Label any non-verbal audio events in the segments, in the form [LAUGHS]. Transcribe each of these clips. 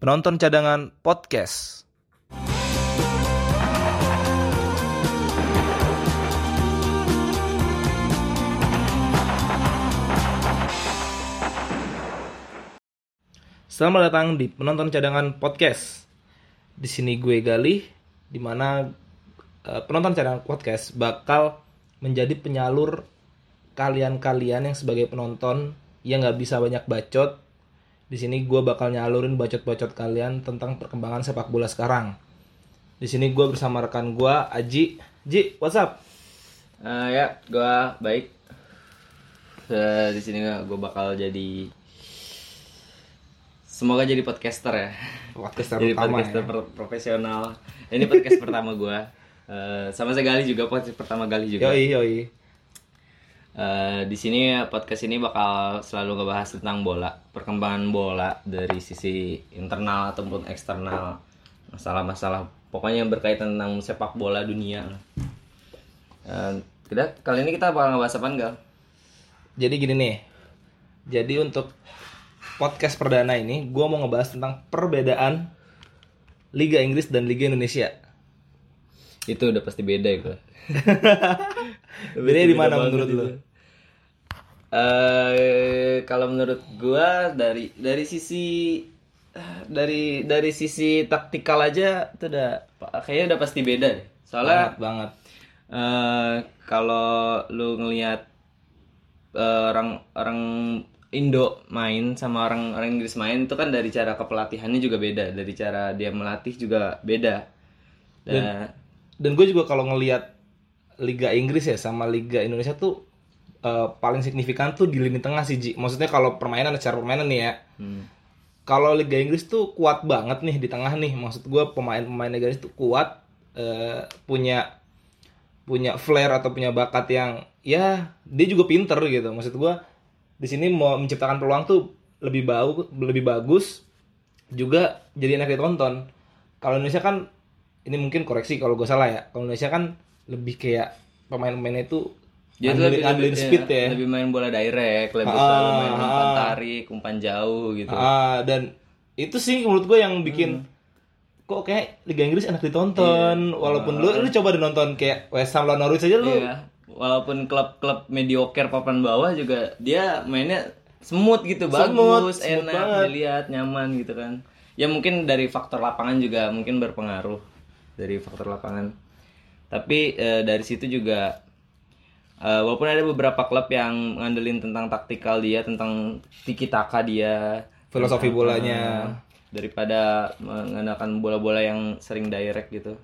Penonton cadangan podcast. Selamat datang di penonton cadangan podcast. Di sini gue Galih, di mana eh, penonton cadangan podcast bakal menjadi penyalur kalian-kalian yang sebagai penonton yang nggak bisa banyak bacot. Di sini gue bakal nyalurin bacot-bacot kalian tentang perkembangan sepak bola sekarang. Di sini gue bersama rekan gue Aji. Ji, what's up? Eh, ya, gua baik. Eh, di sini gue bakal jadi semoga jadi podcaster ya. Podcaster jadi pertama podcaster ya. profesional. Ini podcast pertama gua. Eh, sama sekali juga podcast pertama kali juga. Yoi, yoi. Eh, di sini podcast ini bakal selalu ngebahas tentang bola, perkembangan bola dari sisi internal ataupun eksternal, masalah-masalah pokoknya yang berkaitan tentang sepak bola dunia. Kita kali ini kita bakal ngebahas apa enggak? Jadi gini nih. Jadi untuk podcast perdana ini, gue mau ngebahas tentang perbedaan Liga Inggris dan Liga Indonesia. Itu udah pasti beda ya, [LAUGHS] Bedanya di mana menurut lo? Eh kalau menurut gua dari dari sisi dari dari sisi taktikal aja itu udah kayaknya udah pasti beda deh. Soalnya Banget banget. eh kalau lu ngelihat eh, orang orang Indo main sama orang orang Inggris main itu kan dari cara kepelatihannya juga beda, dari cara dia melatih juga beda. Dan, Dan gue juga kalau ngelihat Liga Inggris ya sama Liga Indonesia tuh eh, paling signifikan tuh di lini tengah sih Ji. Maksudnya kalau permainan secara permainan nih ya. hmm. Kalau Liga Inggris tuh kuat banget nih di tengah nih. Maksud gue pemain-pemain Liga Inggris tuh kuat eh, punya punya flair atau punya bakat yang ya dia juga pinter gitu. Maksud gue di sini mau menciptakan peluang tuh lebih bau lebih bagus juga jadi enak ditonton. Kalau Indonesia kan ini mungkin koreksi kalau gue salah ya. Kalau Indonesia kan lebih kayak pemain-pemainnya itu ngandelin, lebih, lebih, speed ya. lebih main bola direct, lebih Ah, selalu main umpan ah. tarik, umpan jauh gitu. Ah, dan itu sih menurut gue yang bikin kok kayak Liga Inggris enak ditonton walaupun lu lu coba dinonton kayak West Ham lawan Norwich aja lu Iya. Walaupun klub-klub mediocre papan bawah juga dia mainnya smooth gitu, Smooth, bagus, smooth enak banget. dilihat, nyaman gitu kan. Ya mungkin dari faktor lapangan juga mungkin berpengaruh dari faktor lapangan. Tapi eh, dari situ juga eh, walaupun ada beberapa klub yang ngandelin tentang taktikal dia, tentang tiki taka dia, filosofi tentang, bolanya eh, daripada mengandalkan bola-bola yang sering direct gitu.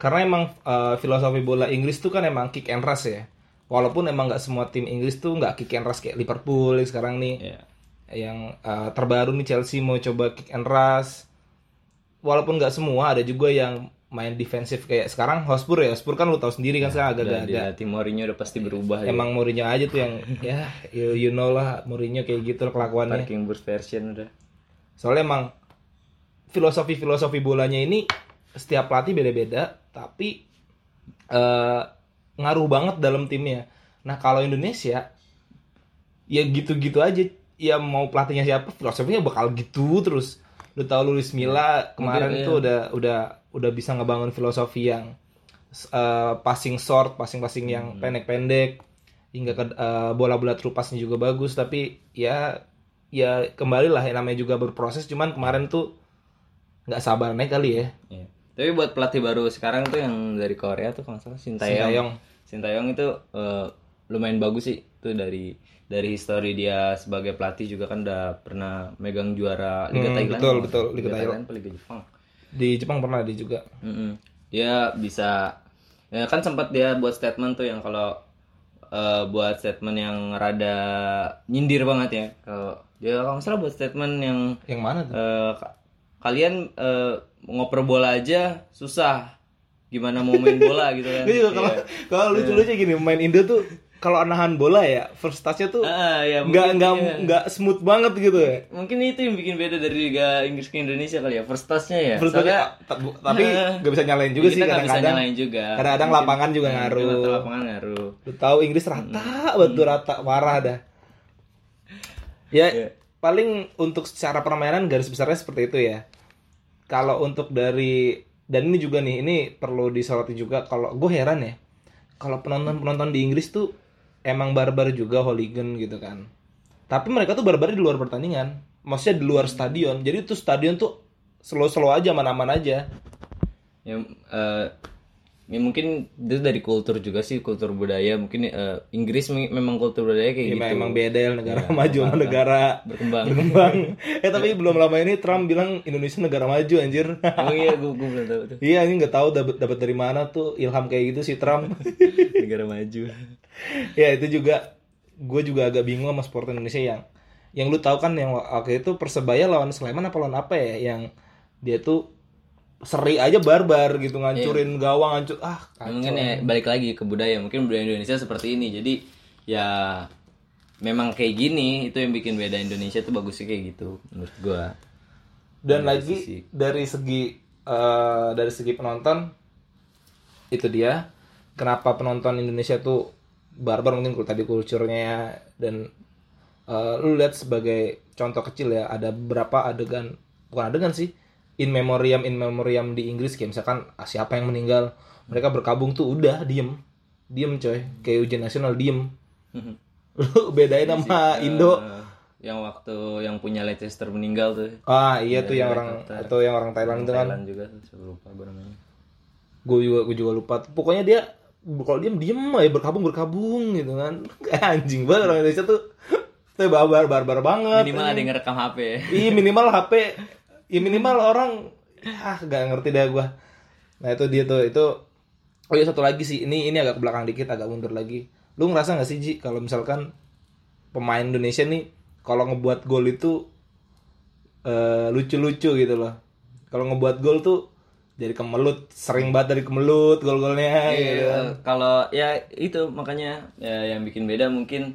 karena emang uh, filosofi bola Inggris tuh kan emang kick and rush ya walaupun emang nggak semua tim Inggris tuh nggak kick and rush kayak Liverpool sekarang nih Iya. yang uh, terbaru nih Chelsea mau coba kick and rush walaupun nggak semua ada juga yang main defensif kayak sekarang Hotspur ya Hotspur kan lu tahu sendiri kan sekarang agak Udah ada dilatih Mourinho udah pasti berubah ya. emang Mourinho aja tuh yang [LAUGHS] ya you, you know lah Mourinho kayak gitu lah kelakuannya. Parking Burst version udah. soalnya emang filosofi filosofi bolanya ini setiap pelatih beda-beda tapi eh, ngaruh banget dalam timnya. Nah kalau Indonesia ya gitu-gitu aja. Ya mau pelatihnya siapa filosofinya bakal gitu terus. Lu tahu Luis Milla kemarin Mungkin, tuh udah udah udah bisa ngebangun filosofi yang eh, passing short passing-passing yang pendek-pendek hingga ke eh, bola-bola true pass-nya juga bagus tapi ya ya kembali lah yang namanya juga berproses cuman kemarin tuh nggak sabar naik kali ya Iya. Tapi buat pelatih baru sekarang tuh yang dari Korea tuh kalau salah Sintayong. Sintayong. Itu eh, lumayan bagus sih. Itu dari dari histori dia sebagai pelatih juga kan udah pernah megang juara Liga Hmm, Thailand. betul, nggak betul, salah. Liga Thailand. apa Liga Jepang. Di Jepang pernah dia juga Mm-mm. Dia bisa ya kan sempat dia buat statement tuh yang kalau eh, buat statement yang rada nyindir banget ya. Kalau dia kalau salah buat statement yang yang mana tuh ka- kalian eh, ngoper bola aja susah gimana mau main bola gitu kan Gue juga [LAUGHS] kalau Iya. kalau lucu-lucu gini main Indo tuh kalau nahan bola ya first touch-nya tuh Ah, ya, nggak nggak iya. nggak smooth banget gitu ya. Mungkin itu yang bikin beda dari Liga Inggris ke Indonesia kali ya first touch-nya ya. First tapi Eh, nggak bisa nyalain juga sih kadang-kadang. nyalain juga. Kadang-kadang lapangan juga Hmm, ngaruh. lapangan ngaruh. Lu tahu Inggris rata banget tuh rata parah dah. Ya Iya. paling untuk secara permainan garis besarnya seperti itu ya. Kalau untuk dari dan ini juga nih ini perlu disoroti juga kalau gue heran ya kalau penonton penonton di Inggris tuh emang barbar juga hooligan gitu kan. Tapi mereka tuh barbar di luar pertandingan. Maksudnya di luar stadion. Jadi tuh stadion tuh slow slow aja aman-aman aja. Ya, eh, ya mungkin itu dari kultur juga sih kultur budaya. Mungkin eh, Inggris me- memang kultur budaya kayak Ya, gitu. emang beda ya negara maju sama negara berkembang. berkembang. [LAUGHS] Eh tapi belum lama ini Trump bilang Indonesia negara maju anjir. Emang iya gue gue belum tahu tuh. Iya ini nggak tahu dapat dapat dari mana tuh ilham kayak gitu si Trump. [LAUGHS] Negara maju [LAUGHS] ya itu juga gue juga agak bingung sama sport Indonesia yang yang lu tahu kan yang waktu itu persebaya lawan Sleman apa lawan apa ya? Yang dia tuh seri aja barbar gitu ngancurin gawang hancur ah kacau. mungkin ya balik lagi ke budaya mungkin budaya Indonesia seperti ini. Jadi ya memang kayak gini itu yang bikin beda Indonesia tuh bagusnya kayak gitu menurut gua. Dan lagi dari segi eh, dari segi penonton itu dia. Kenapa penonton Indonesia tuh barbar mungkin tadi kulturnya dan eh, lu lihat sebagai contoh kecil ya ada berapa adegan bukan adegan sih in memoriam in memoriam di Inggris kayak misalkan ah, siapa yang meninggal? Mereka berkabung tuh udah diem. Diem coy. Kayak ujian nasional diem. [LAUGHS] Lu bedain sama Indo. Eh, yang waktu yang punya Leicester meninggal tuh. Ah iya tuh yang orang atau yang orang Thailand itu kan. Thailand juga lupa gue juga gue juga lupa. Pokoknya dia kalau diem diem aja berkabung berkabung gitu kan. [LAUGHS] Anjing banget orang Indonesia tuh. Tuh barbar barbar banget. Minimal ada yang ngerekam HP iya minimal HP ya minimal orang ah gak ngerti dah gue nah itu dia tuh itu oh iya satu lagi sih ini ini agak ke belakang dikit agak mundur lagi. Lu ngerasa gak sih Ji kalau misalkan pemain Indonesia nih kalau ngebuat gol itu eh, lucu-lucu gitu loh. Kalau ngebuat gol tuh jadi kemelut sering banget dari kemelut gol-golnya gitu. Iya, kalau ya itu makanya ya, yang bikin beda mungkin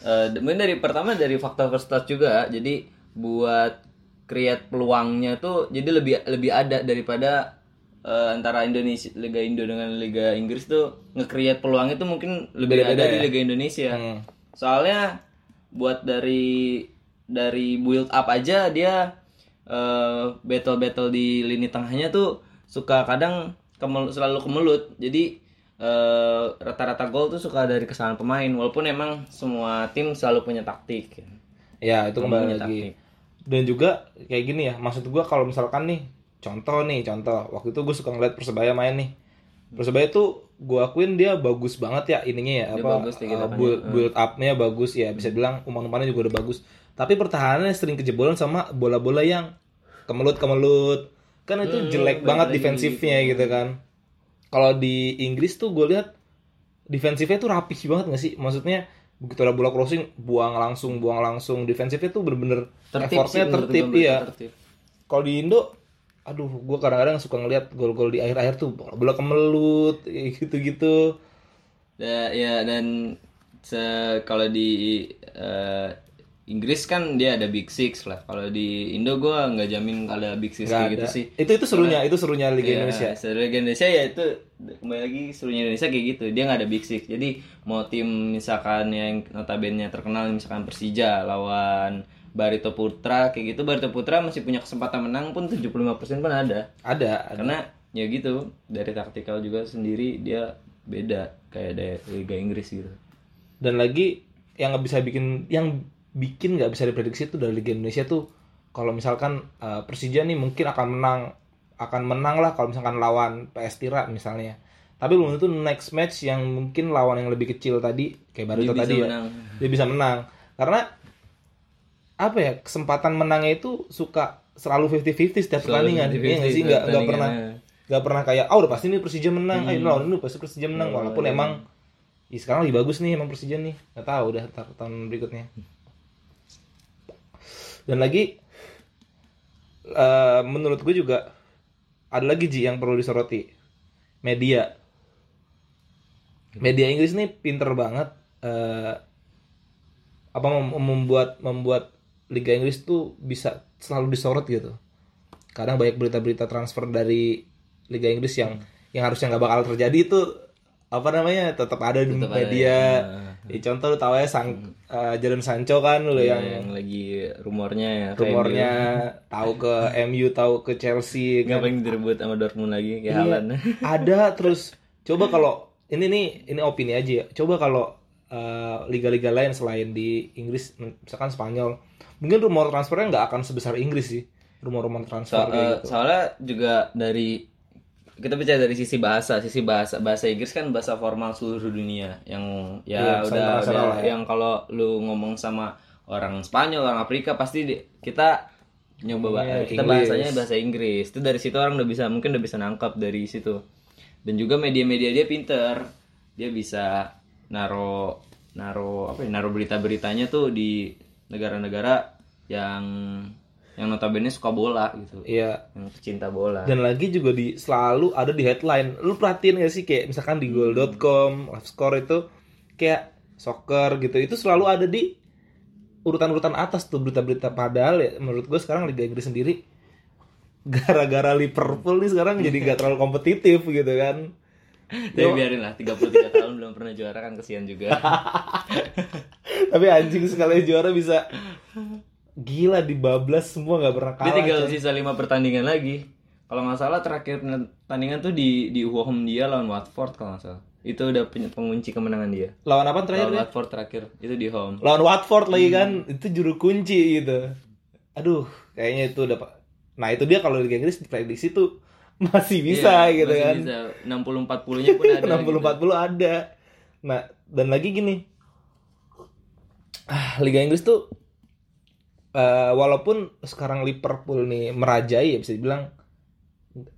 eh, mungkin dari pertama dari faktor first touch juga jadi buat create peluangnya tuh jadi lebih lebih ada daripada eh, antara Indonesia Liga Indo dengan Liga Inggris tuh nge-create peluang itu mungkin lebih ada di Liga Indonesia. Hmm. Soalnya buat dari dari build up aja dia eh, battle-battle di lini tengahnya tuh suka kadang kemel- selalu kemelut. Jadi eh, rata-rata gol tuh suka dari kesalahan pemain walaupun emang semua tim selalu punya taktik. ya itu kembali lagi taktik. dan juga kayak gini ya maksud gua kalau misalkan nih contoh nih contoh waktu itu gue suka ngeliat persebaya main nih persebaya tuh gua akuin dia bagus banget ya ininya ya Dia apa bagus uh, build, build up-nya bagus ya bisa bilang umpan-umpannya juga udah bagus tapi pertahanannya sering kejebolan sama bola-bola yang kemelut-kemelut kan itu jelek banget defensifnya gitu kan. Kalau di Inggris tuh gue lihat defensifnya tuh rapih banget gak sih? Maksudnya begitu ada bola crossing buang langsung buang langsung. Defensifnya tuh bener-bener Tertib effortnya sih tertib iya. tertib. kalau di Indo aduh gue kadang-kadang suka ngeliat gol-gol di akhir-akhir tuh bola, bola kemelut gitu-gitu. Da- ya dan se- kalau di eh, Inggris kan dia ada Big Six lah. Kalau di Indo gua nggak jamin ada Big Six kayak gitu sih. itu itu serunya itu serunya Liga Ya, Indonesia seluruh Liga Indonesia ya itu kembali lagi seluruhnya Indonesia kayak gitu. Dia nggak ada Big Six. Jadi mau tim misalkan yang notabene terkenal misalkan Persija lawan Barito Putra kayak gitu Barito Putra masih punya kesempatan menang pun 75% pun ada. ada ada. Karena ya gitu dari taktikal juga sendiri dia beda kayak dari Liga Inggris gitu. dan lagi yang nggak bisa bikin yang bikin nggak bisa diprediksi itu dari Liga Indonesia tuh kalau misalkan uh, Persija nih mungkin akan menang akan menang lah kalau misalkan lawan PS Tira misalnya. Tapi belum tentu next match yang mungkin lawan yang lebih kecil tadi kayak Barito bisa tadi ya dia bisa menang. Karena apa ya kesempatan menangnya itu suka selalu 50-50 setiap pertandingan 50-50 Iya nggak sih? Nggak nggak pernah nggak pernah kayak oh udah pasti nih Persija menang. Ayo Hmm. lawan ini pasti Persija menang. Oh, walaupun iya. emang Ih, sekarang lebih bagus nih emang Persija nih. Nggak tahu udah tar tahun berikutnya dan lagi eh, menurut gue juga ada lagi Ji yang perlu disoroti media media Inggris nih pinter banget eh, apa mem- membuat membuat Liga Inggris tuh bisa selalu disorot gitu kadang banyak berita-berita transfer dari Liga Inggris yang yang harusnya nggak bakal terjadi itu apa namanya tetap ada di ada, media. ya. Ya, contoh lu tahu ya sang eh, Jadon Sancho kan lu yang, yang yang lagi rumornya ya rumornya tahu ke MU tahu ke Chelsea MU. kan. ngapain direbut sama Dortmund lagi kayak Iya, ada terus coba kalau ini nih ini opini aja ya coba kalau eh, liga-liga lain selain di Inggris misalkan Spanyol mungkin rumor transfernya nggak akan sebesar Inggris sih rumor-rumor transfer So- kayak eh, gitu soalnya juga dari kita bicara dari sisi bahasa sisi bahasa bahasa Inggris kan bahasa formal seluruh dunia yang Iya, ya udah, internasional udah lah ya. yang kalau lu ngomong sama orang Spanyol orang Afrika pasti di- kita nyoba ba- Iya, kita Inggris. bahasanya bahasa Inggris itu dari situ orang udah bisa mungkin udah bisa nangkap dari situ dan juga media-media dia pinter dia bisa naro naro apa ya naro berita-beritanya tuh di negara-negara yang yang notabene suka bola gitu. Iya. Yang pecinta bola. Dan lagi juga di selalu ada di headline. Lu perhatiin gak sih kayak misalkan di goal.com live score itu kayak soccer gitu itu selalu ada di urutan-urutan atas tuh berita-berita. Padahal ya menurut gue sekarang Liga Inggris sendiri gara-gara Liverpool nih sekarang jadi gak terlalu kompetitif gitu kan. [LAUGHS] Tapi biarin lah 33 tahun belum pernah juara kan kesian juga. [LAUGHS] tapi anjing sekali juara bisa gila di bablas semua nggak pernah Dia kalah tinggal coy. sisa 5 pertandingan lagi. Kalau nggak salah terakhir pertandingan tuh di di home dia lawan Watford kalau nggak salah. Itu udah punya pengunci kemenangan dia. lawan apa terakhir Lawan dia? Watford terakhir itu di home. lawan Watford lagi kan Hmm. itu juru kunci gitu aduh kayaknya itu udah nah itu dia kalau Liga Inggris diprediksi tuh [LAUGHS] masih bisa Iya, gitu masih kan Bisa 60 40-nya pun ada. 60 [LAUGHS] gitu. 40 ada nah dan lagi gini ah Liga Inggris tuh eh, walaupun sekarang Liverpool nih merajai ya bisa dibilang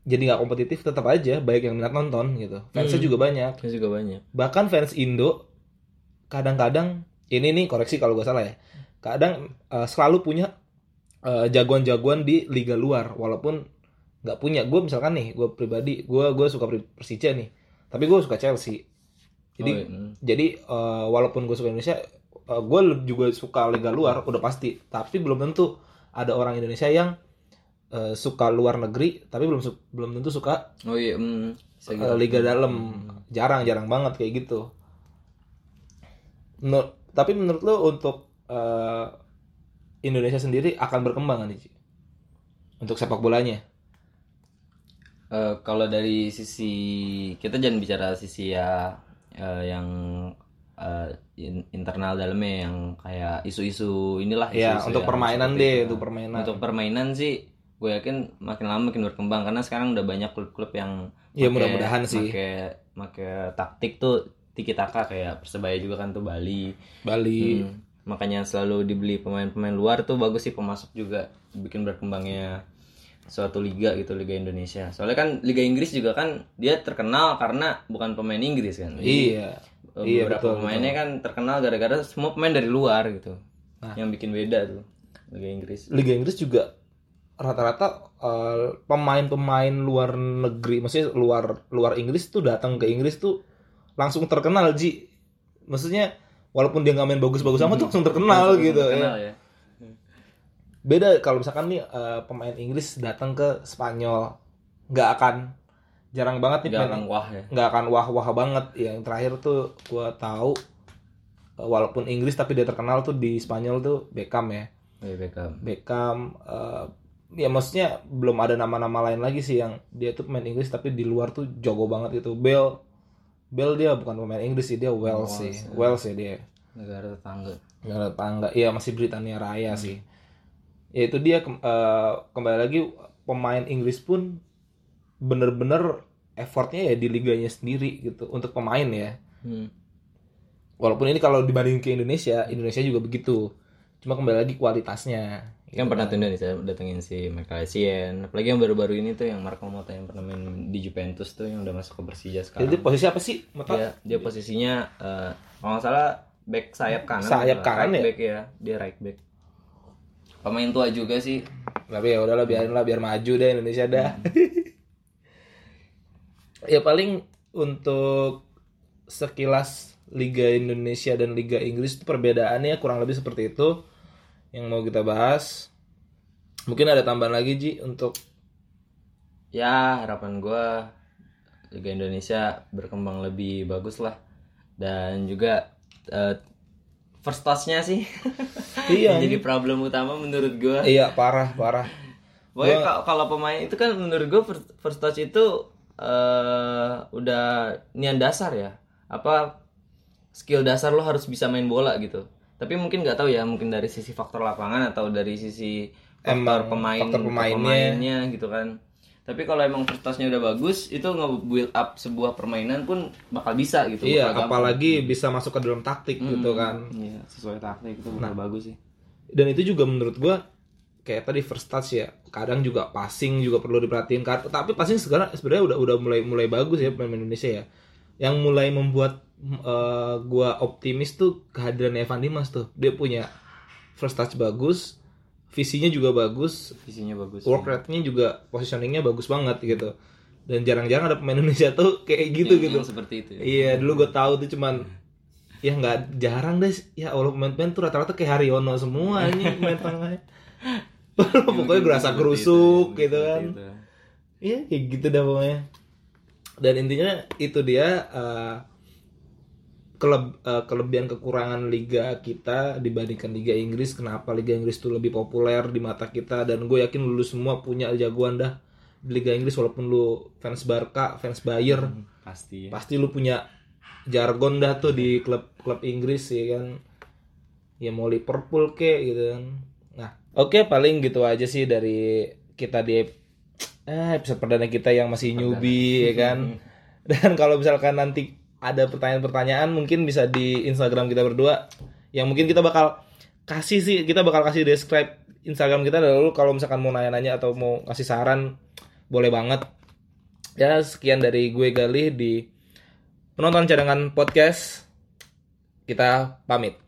jadi nggak kompetitif tetap aja baik yang minat nonton gitu fansnya Hmm. juga banyak Itu juga banyak. bahkan fans Indo kadang-kadang ini nih koreksi kalau gue salah ya kadang eh, selalu punya eh, jagoan-jagoan di liga luar walaupun nggak punya gue misalkan nih gue pribadi gue gue suka Persija nih tapi gue suka Chelsea jadi Oh, iya. Hmm. jadi eh, walaupun gue suka Indonesia gue juga suka liga luar udah pasti. Tapi belum tentu ada orang Indonesia yang eh, suka luar negeri tapi belum belum tentu suka Oh iya, hmm. Gitu. eh, liga dalam. Jarang jarang banget kayak gitu. Menur- tapi menurut lo untuk eh, Indonesia sendiri akan berkembang nih untuk sepak bolanya? Eh, kalau dari sisi kita jangan bicara sisi ya eh, yang eh, in- internal dalamnya yang kayak isu-isu inilah ya isu-isu untuk yang permainan deh itu. untuk permainan. Untuk permainan sih gue yakin makin lama makin berkembang karena sekarang udah banyak klub-klub yang Ya, mudah-mudahan sih. make make taktik tuh tiki taka kayak persebaya juga kan tuh Bali. Bali. Hmm, makanya selalu dibeli pemain-pemain luar tuh bagus sih pemasok juga bikin berkembangnya suatu liga gitu liga Indonesia. Soalnya kan liga Inggris juga kan dia terkenal karena bukan pemain Inggris kan. Iya Iya, beberapa betul, pemainnya kan terkenal gara-gara semua pemain dari luar gitu Nah. yang bikin beda tuh liga Inggris Liga Inggris juga rata-rata eh, pemain-pemain luar negeri maksudnya luar luar Inggris tuh datang ke Inggris tuh langsung terkenal Ji maksudnya walaupun dia nggak main bagus-bagus amat tuh langsung terkenal Langsung gitu ya. terkenal ya beda kalau misalkan nih eh, pemain Inggris datang ke Spanyol nggak akan jarang banget nih nggak akan wah ya. Nggak akan wah-wah banget. Yang terakhir tuh gua tahu eh, walaupun Inggris tapi dia terkenal tuh di Spanyol tuh Beckham ya. Iya, Beckham. Beckham eh, ya maksudnya belum ada nama-nama lain lagi sih yang dia tuh pemain Inggris tapi di luar tuh jago banget itu Bell Bell dia bukan pemain Inggris sih dia Wales Wales, sih. ya. Wales ya dia. Negara tetangga. Nggak tangga iya masih Britania Raya sih. Ya itu dia kem- eh, kembali lagi pemain Inggris pun bener-bener effortnya ya di liganya sendiri gitu untuk pemain ya. Hmm. walaupun ini kalau dibanding ke Indonesia Indonesia juga begitu. Cuma kembali lagi kualitasnya. Kan pernah tuh Indonesia datengin si Michael Essien. Apalagi yang baru-baru ini tuh yang Marco Motta yang pernah main di Juventus tuh yang udah masuk ke Persija sekarang. Jadi posisi apa sih Mata? dia dia posisinya eh, kalau nggak salah back sayap kanan. Sayap kanan right ya? back ya dia right back. Pemain tua juga sih. Tapi ya udahlah biarin lah biar maju deh Indonesia dah ya paling untuk sekilas Liga Indonesia dan Liga Inggris itu perbedaannya kurang lebih seperti itu yang mau kita bahas mungkin ada tambahan lagi Ji untuk ya harapan gua Liga Indonesia berkembang lebih bagus lah dan juga eh, first touch-nya sih [LAUGHS] Iya. jadi problem utama menurut gue Iya parah parah. Pokoknya ka- kalau pemain itu kan menurut gue first, first touch itu eh udah nian dasar ya. Apa skill dasar lo harus bisa main bola gitu. Tapi mungkin nggak tahu ya, mungkin dari sisi faktor lapangan atau dari sisi faktor Emang pemain faktor pemainnya. pemainnya gitu kan. Tapi kalau emang touch-nya udah bagus, itu nge-build up sebuah permainan pun bakal bisa gitu. Iya, bakal gampang. apalagi bisa masuk ke dalam taktik gitu kan. Iya, sesuai taktik itu bakal bagus sih. Dan itu juga menurut gua kayak tadi first touch ya. Kadang juga passing juga perlu diperhatiin. Kar- Tapi passing sekarang sebenarnya udah udah mulai mulai bagus ya pemain Indonesia ya. Yang mulai membuat eh, gua optimis tuh kehadiran Evan Dimas tuh. Dia punya first touch bagus, visinya juga bagus, Visinya bagus. work rate-nya juga positioningnya bagus banget gitu. Dan jarang-jarang ada pemain [LAUGHS] Indonesia tuh kayak gitu Yang- gitu. yang seperti itu. ya. Iya, dulu gue tahu tuh cuman ya nggak jarang deh. Ya Allah pemain-pemain tuh rata-rata kayak Haryono semua ini pemain tengahnya. [LAUGHS] pokoknya gerasa Seperti kerusuk itu, gitu seperti kan. itu. Iya, kayak gitu dah pokoknya. Dan intinya itu dia eh, keleb- eh, kelebihan kekurangan liga kita dibandingkan liga Inggris. Kenapa liga Inggris tuh lebih populer di mata kita dan gue yakin lu semua punya jagoan dah di liga Inggris walaupun lu fans Barca, fans Bayer Pasti ya. pasti lu punya jargon dah tuh di klub-klub Inggris ya kan ya mau Liverpool kek gitu kan oke paling gitu aja sih dari kita di eh, episode perdana kita yang masih newbie ya kan? [LAUGHS] Dan kalau misalkan nanti ada pertanyaan-pertanyaan mungkin bisa di Instagram kita berdua. Yang mungkin kita bakal kasih sih kita bakal kasih describe Instagram kita. Lalu kalau misalkan mau nanya-nanya atau mau kasih saran boleh banget. Ya sekian dari gue Galih di penonton cadangan podcast. Kita pamit